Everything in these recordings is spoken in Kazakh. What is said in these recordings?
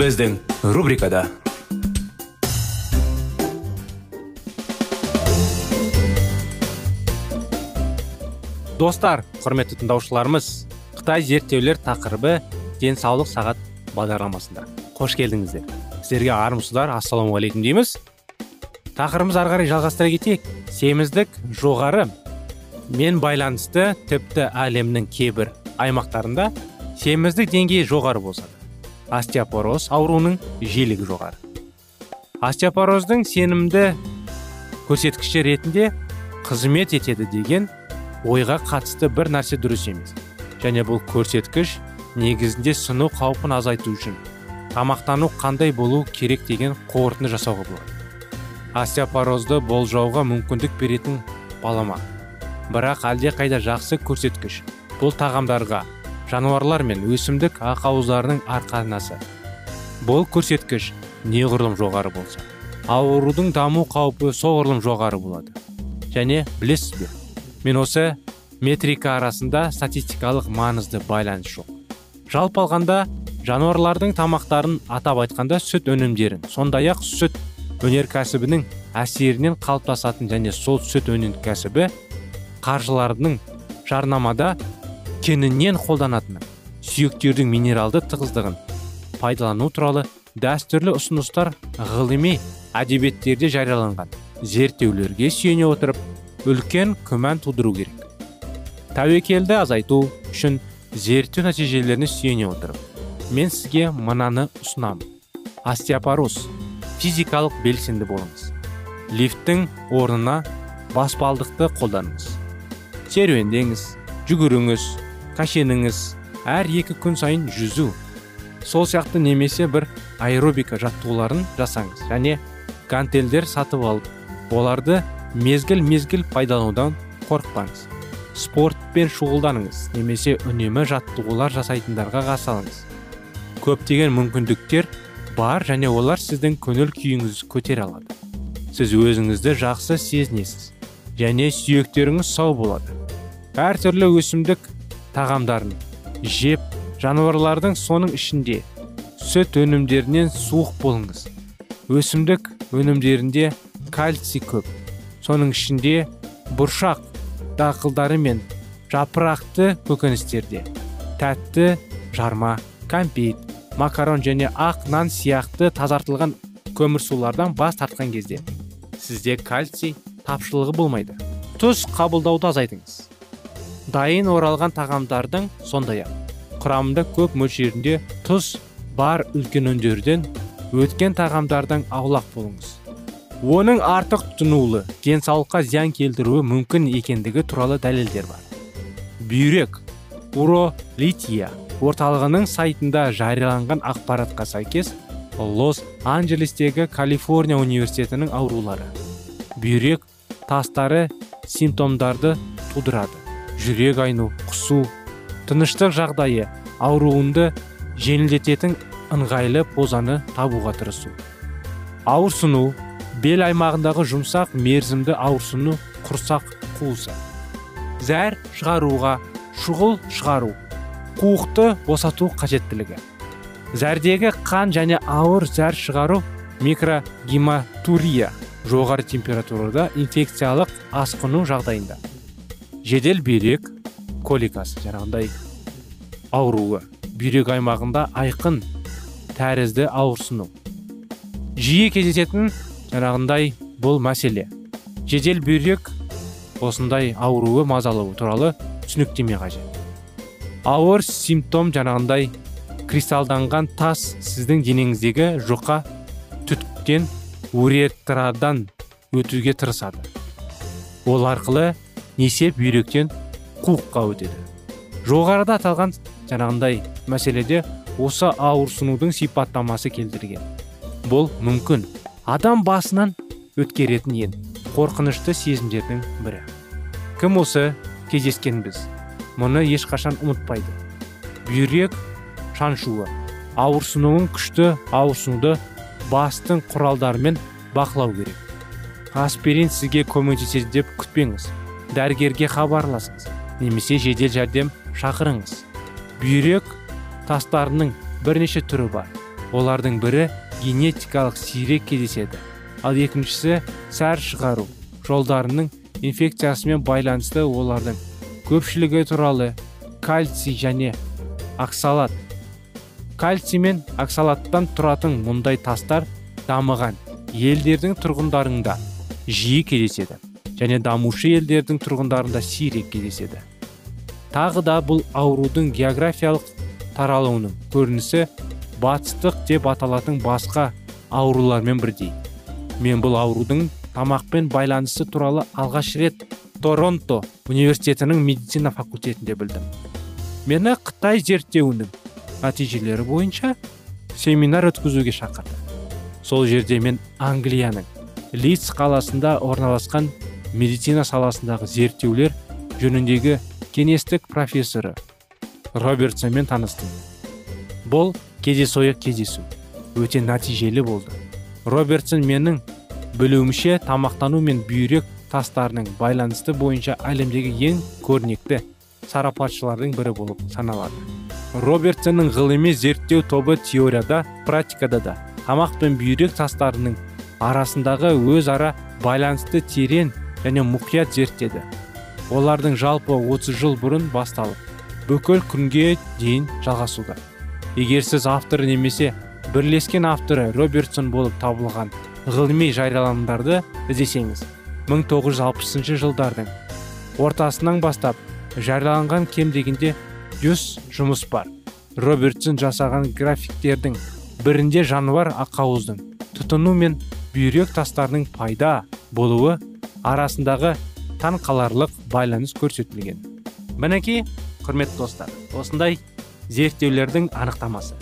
Біздің рубрикада достар құрметті тыңдаушыларымыз қытай зерттеулер тақырыбы денсаулық сағат бағдарламасында. Қош келдіңіздер. Сіздерге армысыздар ассалаумағалейкум дейміз. Тақырыбымыз ары қарай жалғастыра кетейік. Семіздік жоғары мен байланысты тіпті әлемнің кейбір аймақтарында семіздік деңгейі жоғары болса остеопороз ауруының жиілігі жоғары. Остеопороздың сенімді көрсеткіші ретінде қызмет етеді деген ойға қатысты бір нәрсе дұрыс емес. Және бұл көрсеткіш негізінде сыну қаупін азайту үшін тамақтану қандай болу керек деген қорытынды жасауға болады. Остеопорозды болжауға мүмкіндік беретін балама. Бірақ әлде қайда жақсы көрсеткіш бұл тағамдарға жануарлар мен өсімдік ақауыздарының арқанасы. Бұл көрсеткіш неғұрлым жоғары болса аурудың даму қаупі соғұрлым жоғары болады. Және білесіз бе мен осы метрика арасында статистикалық маңызды байланыс жоқ. Жалпы алғанда жануарлардың тамақтарын атап айтқанда сүт өнімдерін сондай ақ сүт өнеркәсібінің әсерінен қалыптасатын және сол сүт өнеркәсібі қаржыларының жарнамада кеңінен қолданатыны сүйектердің минералды тығыздығын пайдалану туралы дәстүрлі ұсыныстар ғылыми әдебиеттерде жарияланған. Зерттеулерге сүйене отырып үлкен күмән тудыру керек. Тәуекелді азайту үшін зерттеу нәтижелеріне сүйене отырып мен сізге мынаны ұсынамын. Остеопороз физикалық белсенді болыңыз. Лифттің орнына баспалдықты қолданыңыз. Серуендеңіз жүгіріңіз кашеніңіз әр екі күн сайын жүзу. Сол сияқты немесе бір аэробика жаттығуларын жасаңыз. Және гантельдер сатып алып оларды мезгіл мезгіл пайдаланудан қорықпаңыз. Спортпен шұғылданыңыз немесе үнемі жаттығулар жасайтындарға қарсы көптеген мүмкіндіктер бар және олар сіздің көңіл күйіңізді көтере алады. Сіз өзіңізді жақсы сезінесіз және сүйектеріңіз сау болады. Әртүрлі өсімдік тағамдарын жеп жануарлардың соның ішінде сүт өнімдерінен суық болыңыз. Өсімдік өнімдерінде кальций көп. Соның ішінде бұршақ дақылдары мен жапырақты көкөністерде тәтті жарма кәмпит макарон және ақ нан сияқты тазартылған көмірсулардан бас тартқан кезде сізде кальций тапшылығы болмайды. Тұз қабылдауды азайтыңыз. Дайын оралған тағамдардың сондай ақ құрамында көп мөлшерінде тұз бар үлкен өндерден өткен тағамдардан аулақ болыңыз. Оның артық тұтынуы денсаулыққа зиян келтіруі мүмкін екендігі туралы дәлелдер бар. Бүйрек уролития орталығының сайтында жарияланған ақпаратқа сәйкес лос анджелестегі калифорния университетінің аурулары бүйрек тастары симптомдарды тудырады. Жүрек айну құсу тыныштық жағдайы ауруынды жеңілдететін ыңғайлы позаны табуға тырысу. Ауырсыну бел аймағындағы жұмсақ мерзімді ауырсыну құрсақ қуысы. Зәр шығаруға шұғыл шығару қуықты босату қажеттілігі. Зәрдегі қан және ауыр зәр шығару микрогематурия жоғары температурада инфекциялық асқыну жағдайында. Жедел бүйрек коликасы жаңағындай ауруы бүйрек аймағында айқын тәрізді ауырсыну. Жиі кездесетін жаңағындай бұл мәселе. Жедел бүйрек осындай ауруы мазалауы туралы түсініктеме қажет. Ауыр симптом жаңағындай кристалданған тас сіздің денеңіздегі жұқа түтіктен уретрадан өтуге тырысады. Ол арқылы несеп бүйректен қуыққа өтеді жоғарыда аталған жаңағындай мәселеде осы ауырсынудың сипаттамасы келтірген. Бұл мүмкін. Адам басынан өткеретін ең қорқынышты сезімдердің бірі. Кім осы кездескенбіз. Мұны ешқашан ұмытпайды. Бүйрек шаншуы. Ауырсынуын күшті ауырсынуды бастың құралдарымен бақылау керек. Аспирин сізге көмектеседі деп күтпеңіз. Дәрігерге хабарласыңыз немесе жедел жәрдем шақырыңыз. Бүйрек тастарының бірнеше түрі бар. Олардың бірі генетикалық сирек кездеседі. Ал екіншісі сәр шығару. Жолдарының инфекциясымен байланысты олардың көпшілігі туралы кальций және оксалат. Кальций мен оксалаттан тұратын мұндай тастар дамыған елдердің тұрғындарында жиі кездеседі. Және дамушы елдердің тұрғындарында сирек кездеседі. Тағы да бұл аурудың географиялық таралуының көрінісі батыстық деп аталатын басқа аурулармен бірдей. Мен бұл аурудың тамақпен байланысы туралы алғаш рет торонто университетінің медицина факультетінде білдім. Мені қытай зерттеуінің нәтижелері бойынша семинар өткізуге шақырды. Сол жерде мен англияның лидс қаласында орналасқан медицина саласындағы зерттеулер жөніндегі кеңестік профессоры робертсонмен таныстым бұл кездейсоқ кездесу. Өте нәтижелі болды. Робертсон менің білуімше тамақтану мен бүйрек тастарының байланысты бойынша әлемдегі ең көрнекті сарапатшылардың бірі болып саналады. Робертсонның ғылыми зерттеу тобы теорияда практикада да тамақ пен бүйрек тастарының арасындағы өзара байланысты терең және мұқият зерттеді. Олардың жалпы 30 жыл бұрын басталып бүкіл күнге дейін жалғасуда. Егер сіз авторы немесе бірлескен авторы робертсон болып табылған ғылыми жарияланымдарды іздесеңіз 1960 жылдардың ортасынан бастап жарияланған кем дегенде 100 жұмыс бар. Робертсон жасаған графиктердің бірінде жануар ақауыздың тұтыну мен бүйрек тастарының пайда болуы арасындағы таң қаларлық байланыс көрсетілген. Мінекей құрметті достар осындай зерттеулердің анықтамасы.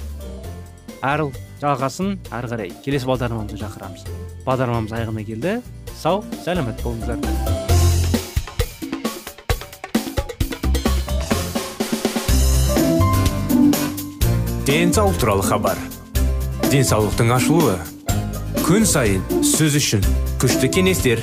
Әрі жалғасын әрі қарай. Келесі бағдарламамызға шақырамыз. Бағдарламамыз аяғына келді. Сау сәлемет болыңыздар. Денсаулық туралы хабар. Денсаулықтың ашылуы. Күн сайын сөз үшін күшті кеңестер.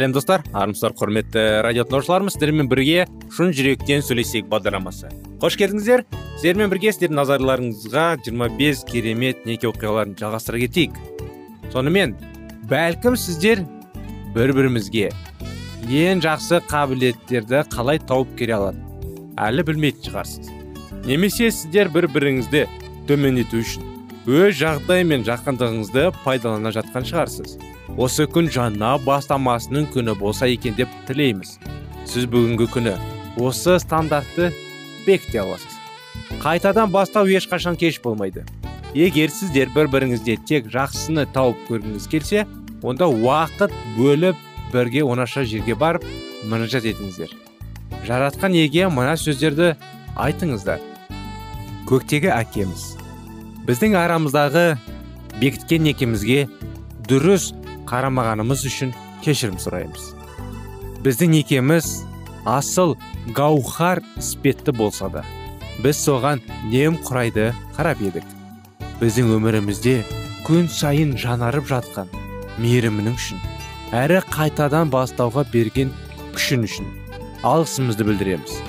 Сәлем достар армысыздар құрметті радио тыңдаушыларымыз сіздермен бірге шын жүректен сөйлесейік бағдарламасы. Қош келдіңіздер. Сіздермен бірге сіздердің назарларыңызға 25 керемет неке оқиғаларын жалғастыра кетейік. Сонымен бәлкім сіздер бір бірімізге ең жақсы қабілеттерді қалай тауып келе алады әлі білмейтін шығарсыз. Немесе сіздер бір біріңізді төмендету үшін өз жағдай мен жақындығыңызды пайдалана жатқан шығарсыз. Осы күн жаңа бастамасының күні болса екен деп тілейміз. Сіз бүгінгі күні осы стандартты бекіте аласыз. Қайтадан бастау ешқашан кеш болмайды. Егер сіздер бір біріңізде тек жақсыны тауып көргіңіз келсе онда уақыт бөліп бірге оңаша жерге барып мінәжат етіңіздер. Жаратқан еге мына сөздерді айтыңыздар. Көктегі әкеміз. Біздің арамыздағы бекіткен некемізге дұрыс қарамағанымыз үшін кешірім сұраймыз біздің некеміз асыл гауһар іспетті болса да біз соған нем құрайды қарап едік біздің өмірімізде күн сайын жанарып жатқан мейірімінің үшін әрі қайтадан бастауға берген күшін үшін алғысымызды білдіреміз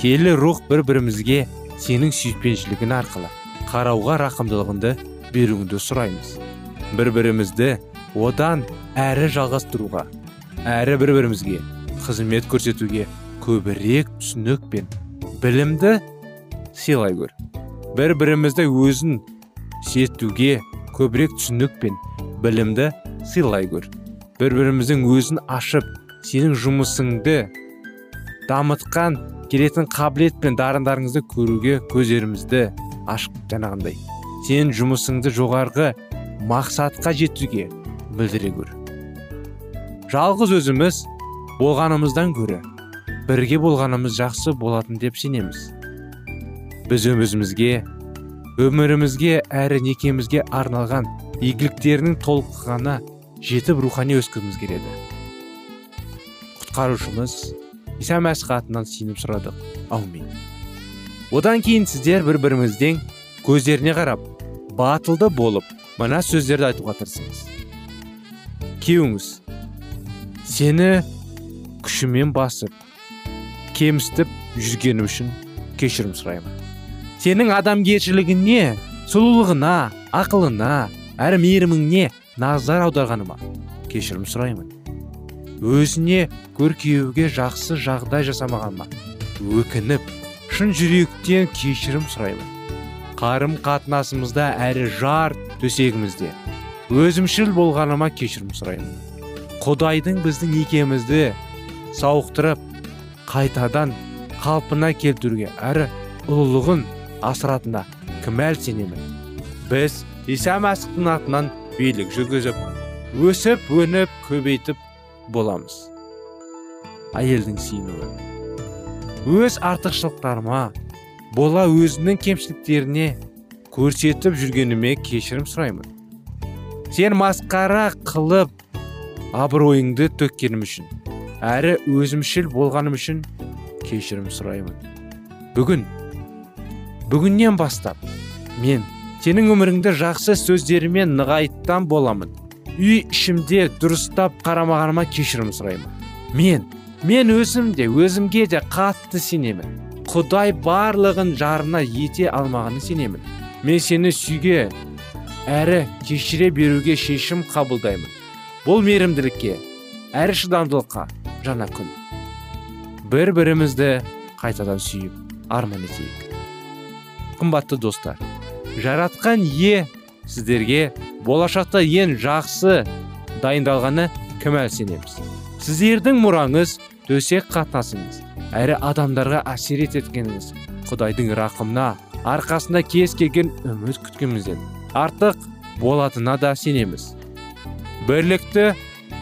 келі рух бір бірімізге сенің сүйіспеншілігің арқылы қарауға рақымдылығыңды беруіңді сұраймыз бір бірімізді одан әрі жалғастыруға әрі бір бірімізге қызмет көрсетуге көбірек түсінік пен білімді сыйлай көр бір бірімізді өзін сетуге көбірек түсінік пен білімді сыйлай көр бір біріміздің өзін ашып сенің жұмысыңды дамытқан келетін қабілет пен дарындарыңызды көруге көздерімізді ашып жаңағындай. Сенің жұмысыңды жоғарғы мақсатқа жетуге білдіре көр жалғыз өзіміз болғанымыздан көрі бірге болғанымыз жақсы болатын деп сенеміз. Біз өзімізге өмірімізге әрі некемізге арналған игіліктерінің толыққаны жетіп рухани өскіміз келеді. Құтқарушымыз иса мәсіх атынан сеніп сұрадық. Аумин. Одан кейін сіздер бір біріңіздің көздеріне қарап батылды болып мына сөздерді айтуға тырысыңыз. Күйеуіңіз сені күшімен басып кемістіп жүргенім үшін кешірім сұраймын сенің адамгершілігіне сұлулығына ақылына әрі мейіріміңне назар аударғаныма кешірім сұраймын өзіне көркеуге жақсы жағдай жасамағаныма өкініп шын жүректен кешірім сұраймын. Қарым қатынасымызда әрі жар төсегімізде. Өзімшіл болғаныма кешірім сұраймын құдайдың біздің некемізді сауықтырып қайтадан қалпына келтіруге әрі ұлылығын асыратына кімәл сенемін. Біз иса мәсіхтің атынан билік жүргізіп өсіп өніп көбейтіп боламыз. Әйелдің сүйінуі. Өз артықшылықтарыма бола өзінің кемшіліктеріне көрсетіп жүргеніме кешірім сұраймын. Сен масқара қылып абыройыңды төккенім үшін әрі өзімшіл болғаным үшін кешірім сұраймын. Бүгін бүгіннен бастап мен сенің өміріңді жақсы сөздерімен нығайттан боламын. Үй ішімде дұрыстап қарамағаныма кешірім сұраймын. Мен мен өзім де өзімге де қатты сенемін. Құдай барлығын жарына ете алмағанын сенемін. Мен сені сүйге әрі кешіре беруге шешім қабылдаймын. Бұл мейірімділікке әрі шыдамдылыққа жаңа күн. Бір бірімізді қайтадан сүйіп арман етейік. Қымбатты достар жаратқан е сіздерге болашақта ең жақсы дайындалғаны кәмәл сенеміз сіздердің мұраңыз төсек қатынасыңыз әрі адамдарға әсер еткеніңіз құдайдың рақымына арқасында кез келген үміт күткенімізден артық болатынына да сенеміз. Бірлікті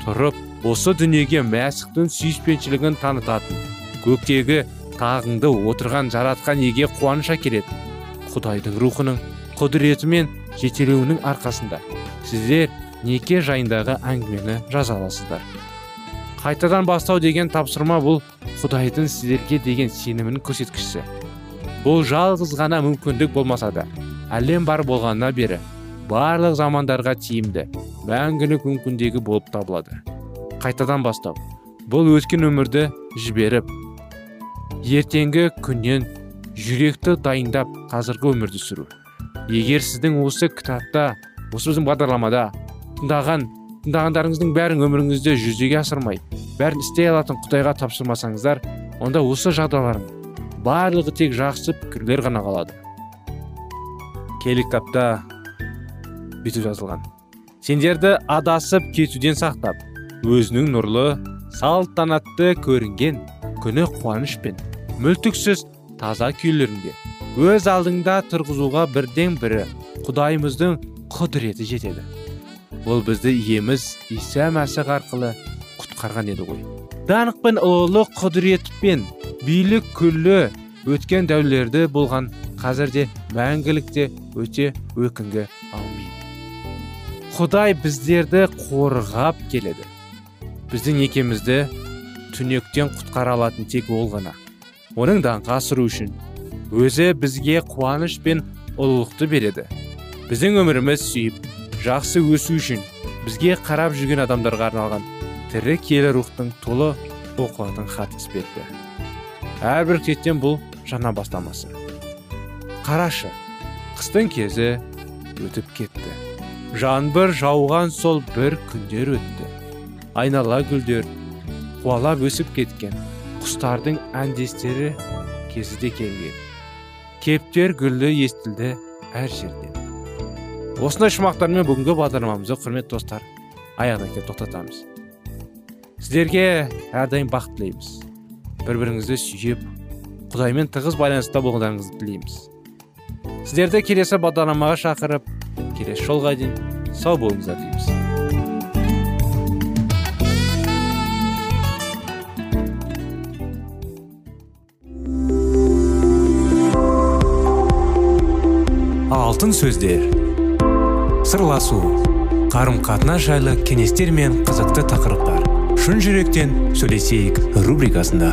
тұрып осы дүниеге мәсіхтің сүйіспеншілігін танытатын көктегі тағыңды отырған жаратқан еге қуаныш әкеледі құдайдың рухының құдіретімен жетелеуінің арқасында сіздер неке жайындағы әңгімені жаза аласыздар. Қайтадан бастау деген тапсырма бұл құдайдың сіздерге деген сенімінің көрсеткіші бұл жалғыз ғана мүмкіндік болмаса да әлем бар болғанына бері барлық замандарға тиімді мәңгілік мүмкіндігі болып табылады. Қайтадан бастау. Бұл өткен өмірді жіберіп ертеңгі күннен жүректі дайындап қазіргі өмірді сүру. Егер сіздің осы кітапта осы біздің бағдарламада тыңдаған тыңдағандарыңыздың бәрін өміріңізде жүзеге асырмай бәрін істей алатын құдайға тапсырмасаңыздар онда осы жағдайлардың барлығы тек жақсы пікірлер ғана қалады. Киелі кітапта бүйтіп жазылған. Сендерді адасып кетуден сақтап өзінің нұрлы салтанатты көрінген күні қуанышпен мүлтіксіз таза күйлерінде өз алдыңда тұрғызуға бірден бірі құдайымыздың құдіреті жетеді. Ол бізді иеміз иса мәсіх арқылы құтқарған еді ғой. Даңқ пен ұлылық құдірет пен билік күллі өткен дәулерді болған қазірде мәңгілікте өте өкінгі аумин құдай біздерді қорғап келеді. Біздің некемізді түнектен құтқара алатын тек ол ғана. Оның даңқы асыру үшін өзі бізге қуаныш пен ұлылықты береді. Біздің өміріміз сүйіп жақсы өсу үшін бізге қарап жүрген адамдарға арналған тірі киелі рухтың толы оқылатын хат іспетті. Әрбір кеттен бұл жаңа бастамасы. Қарашы. Қыстың кезі өтіп кетті. Жаңбыр жауған сол бір күндер өтті. Айнала гүлдер қуалап өсіп кеткен. Құстардың әндестері кезі де келген. Кептер гүлі естілді әр жерден осындай шумақтармен бүгінгі бағдарламамызды құрметті достар аяғына келіп тоқтатамыз. Сіздерге әрдайым бақыт тілейміз. Бір біріңізді сүйіп құдаймен тығыз байланыста болғандарыңызды тілейміз. Сіздерді келесі бағдарламаға шақырып келесі жолға дейін сау болыңыздар дейміз алтын сөздер. Сырласу. Қарым қатынас жайлы кеңестер мен қызықты тақырыптар. Шын жүректен сөйлесейік рубрикасында.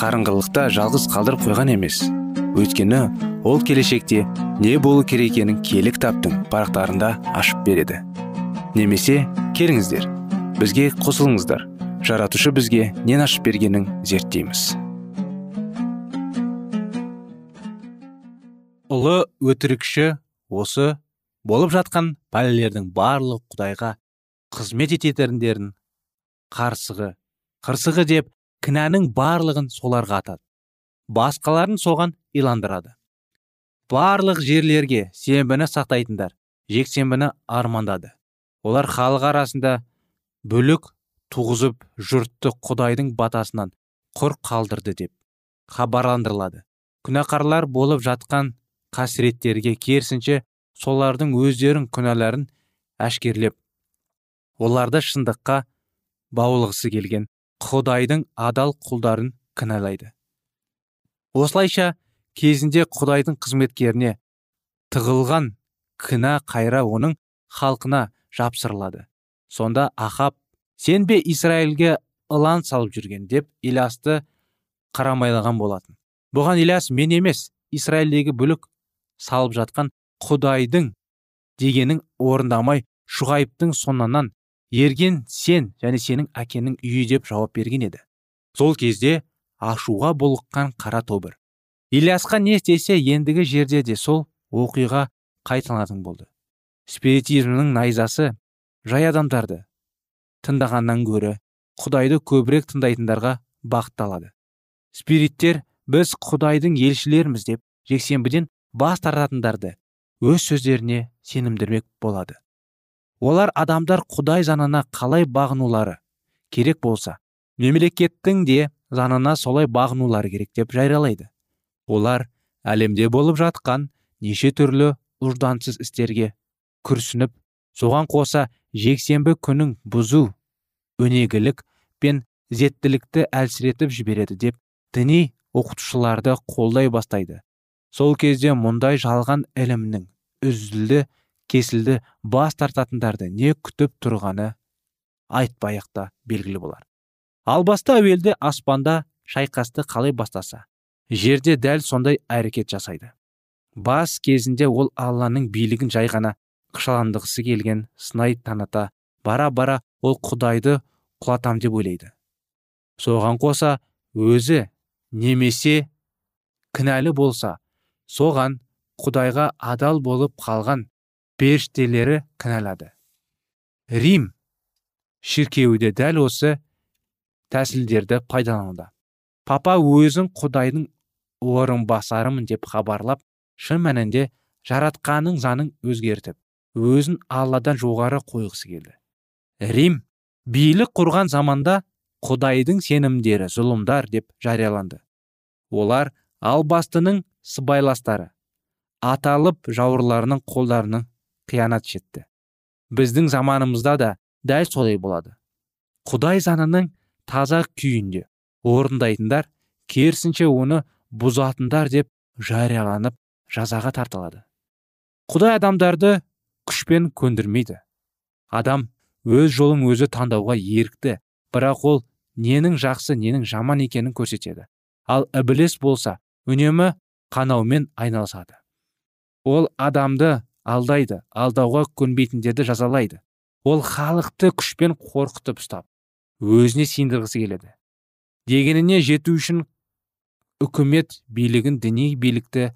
қарыңғылықта жалғыз қалдырып қойған емес. Өйткені ол келешекте не болу керек екенін кітаптың парақтарында ашып береді. Немесе келіңіздер бізге қосылыңыздар. Жаратушы бізге нен ашып бергенін зерттейміз. Ұлы өтірікші осы болып жатқан пәлелердің барлық құдайға қызмет ететеріндерін қарсығы қырсығы деп кінәнің барлығын соларға атады. Басқаларын соған иландырады. Барлық жерлерге сенбіні сақтайтындар жексенбіні армандады. Олар халық арасында бүлік туғызып жұртты құдайдың батасынан құр қалдырды деп хабарландырылады. Күнәқарлар болып жатқан қасіреттерге керісінше солардың өздерін күнәларын әшкерлеп оларды шындыққа баулығысы келген. Құдайдың адал құлдарын кінәлайды. Осылайша кезінде құдайдың қызметкеріне тығылған кінә қайра оның халқына жапсырылады. Сонда ахап сен бе израильге ылан салып жүрген? деп илясты қарамайлаған болатын. Бұған иляс мен емес израильдегі бүлік салып жатқан құдайдың дегенін орындамай шұғайыптың соңынан ерген сен және сенің әкенің үйі деп жауап берген еді. Сол кезде ашуға бұлыққан қара тобыр. Ильясқа не істесе ендігі жерде де сол оқиға қайталанатын болды. Спиритизмнің найзасы жай адамдарды тыңдағаннан гөрі құдайды көбірек тыңдайтындарға бағытталады. Спириттер біз құдайдың елшілерміз деп жексенбіден бас тартатындарды өз сөздеріне сенімдірмек болады. Олар адамдар құдай заңына қалай бағынулары керек болса мемлекеттің де заңына солай бағынулары керек деп жариялайды. Олар әлемде болып жатқан неше түрлі ұждансыз істерге күрсініп соған қоса жексенбі күнін бұзу өнегілік пен зеттілікті әлсіретіп жібереді деп діни оқытушыларды қолдай бастайды. Сол кезде мұндай жалған ілімнің үзілді кесілді бас тартатындарды не күтіп тұрғаны айтпай та белгілі болар. Ал баста әуелде аспанда шайқасты қалай бастаса жерде дәл сондай әрекет жасайды. Бас кезінде ол алланың билігін жай ғана қышаландығысы келген сынай таната бара бара ол құдайды құлатам деп ойлайды. Соған қоса өзі немесе кінәлі болса соған құдайға адал болып қалған періштелері кінәлады. Рим шіркеуі де дәл осы тәсілдерді пайдалануда. Папа өзін құдайдың орынбасарымын деп хабарлап шын мәнінде жаратқанның заңын өзгертіп өзін алладан жоғары қойғысы келді. Рим билік құрған заманда құдайдың сенімдері зұлымдар деп жарияланды. Олар албастының сыбайластары аталып жауырларының қолдарының қиянат жетті. Біздің заманымызда да дәл солай болады. Құдай заңының таза күйінде орындайтындар керісінше оны бұзатындар деп жарияланып жазаға тартылады. Құдай адамдарды күшпен көндірмейді. Адам өз жолын өзі таңдауға ерікті бірақ ол ненің жақсы ненің жаман екенін көрсетеді. Ал ібіліс болса үнемі қанаумен айналысады. Ол адамды алдайды алдауға көнбейтіндерді жазалайды. Ол халықты күшпен қорқытып ұстап өзіне сендіргісі келеді. Дегеніне жету үшін үкімет билігін діни билікті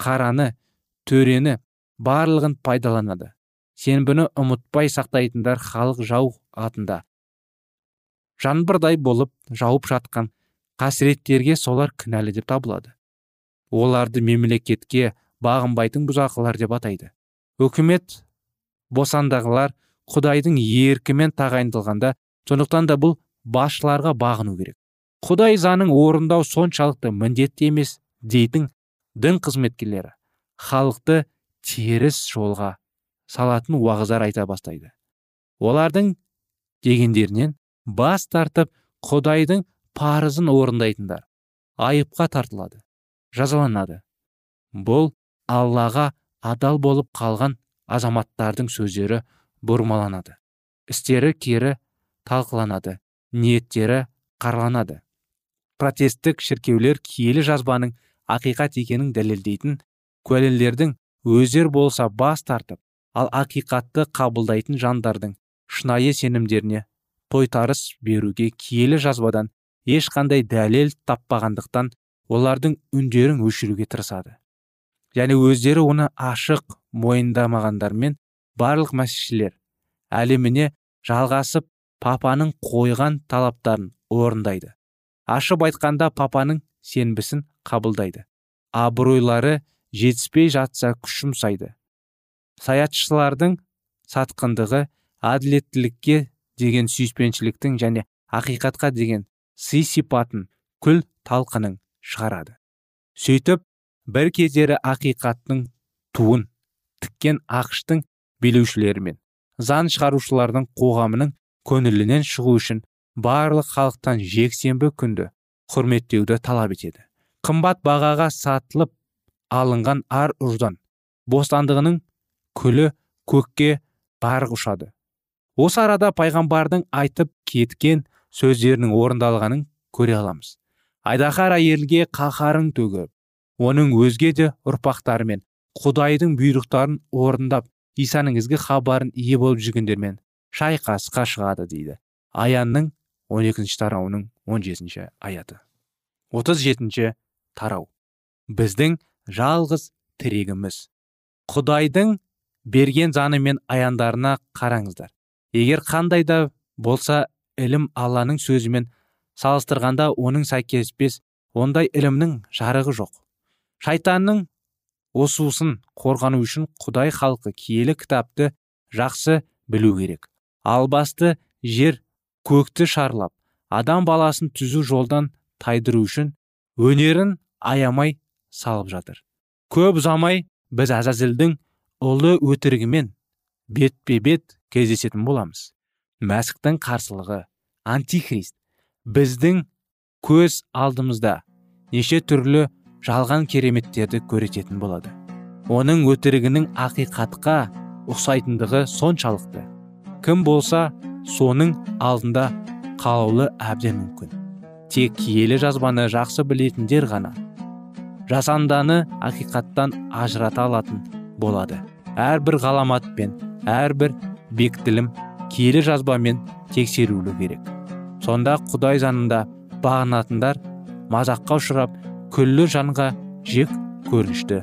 қараны төрені барлығын пайдаланады. Сенбіні ұмытпай сақтайтындар халық жау атында. Жаңбырдай болып жауып жатқан қасіреттерге солар кінәлі деп табылады. Оларды мемлекетке бағынбайтын бұзақылар деп атайды. Өкімет босандағылар құдайдың еркімен тағайындалғанда сондықтан да бұл басшыларға бағыну керек. Құдай заңын орындау соншалықты міндетті емес дейтін дін қызметкерлері халықты теріс жолға салатын уағыздар айта бастайды. Олардың дегендерінен бас тартып құдайдың парызын орындайтындар айыпқа тартылады жазаланады. Бұл аллаға адал болып қалған азаматтардың сөздері бұрмаланады. Істері кері талқыланады ниеттері қарланады. Протесттік шіркеулер киелі жазбаның ақиқат екенін дәлелдейтін куәлерлердің өздер болса бас тартып ал ақиқатты қабылдайтын жандардың шынайы сенімдеріне тойтарыс беруге киелі жазбадан ешқандай дәлел таппағандықтан олардың үндерін өшіруге тырысады. Және өздері оны ашық мойындамағандармен барлық мәсіхшілер әлеміне жалғасып папаның қойған талаптарын орындайды. Ашып айтқанда папаның сенбісін қабылдайды. Абыройлары жетіспей жатса күш жұмсайды саятшылардың сатқындығы әділеттілікке деген сүйіспеншіліктің және ақиқатқа деген сый сипатын күл талқының шығарады. Сөйтіп бір кездері ақиқаттың туын тіккен ақштың билеушілері мен заң шығарушылардың қоғамының көңілінен шығу үшін барлық халықтан жексенбі күнді құрметтеуді талап етеді. Қымбат бағаға сатылып алынған ар ұждан бостандығының күлі көкке барық ұшады. Осы арада пайғамбардың айтып кеткен сөздерінің орындалғанын көре аламыз. Айдаһар әйелге қаһарын төгіп оның өзге де ұрпақтары мен құдайдың бұйрықтарын орындап исаның ізгі хабарын ие болып жүргендермен шайқасқа шығады дейді. Аянның 12 екінші тарауының 17 жетінші аяты. 37 жетінші тарау. Біздің жалғыз тірегіміз. Құдайдың берген заңы мен аяндарына қараңыздар. Егер қандай да болса ілім алланың сөзімен салыстырғанда оның сәйкеспес ондай ілімнің жарығы жоқ. Шайтанның осусын қорғану үшін құдай халқы киелі кітапты жақсы білу керек. Ал басты жер көкті шарлап адам баласын түзу жолдан тайдыру үшін өнерін аямай салып жатыр. Көп ұзамай біз әзәзілдің ұлы өтірігімен бетпе бет кездесетін боламыз. Мәсіхтің қарсылығы антихрист біздің көз алдымызда неше түрлі жалған кереметтерді көрететін болады. Оның өтірігінің ақиқатқа ұқсайтындығы соншалықты. Кім болса соның алдында қалаулы әбден мүмкін. Тек киелі жазбаны жақсы білетіндер ғана. Жасанданы ақиқаттан ажырата алатын болады. Әрбір ғаламат пен әрбір бекітілім киелі жазбамен тексерілу керек. Сонда құдай заңында бағынатындар мазаққа ұшырап күллі жанға жек көрінішті.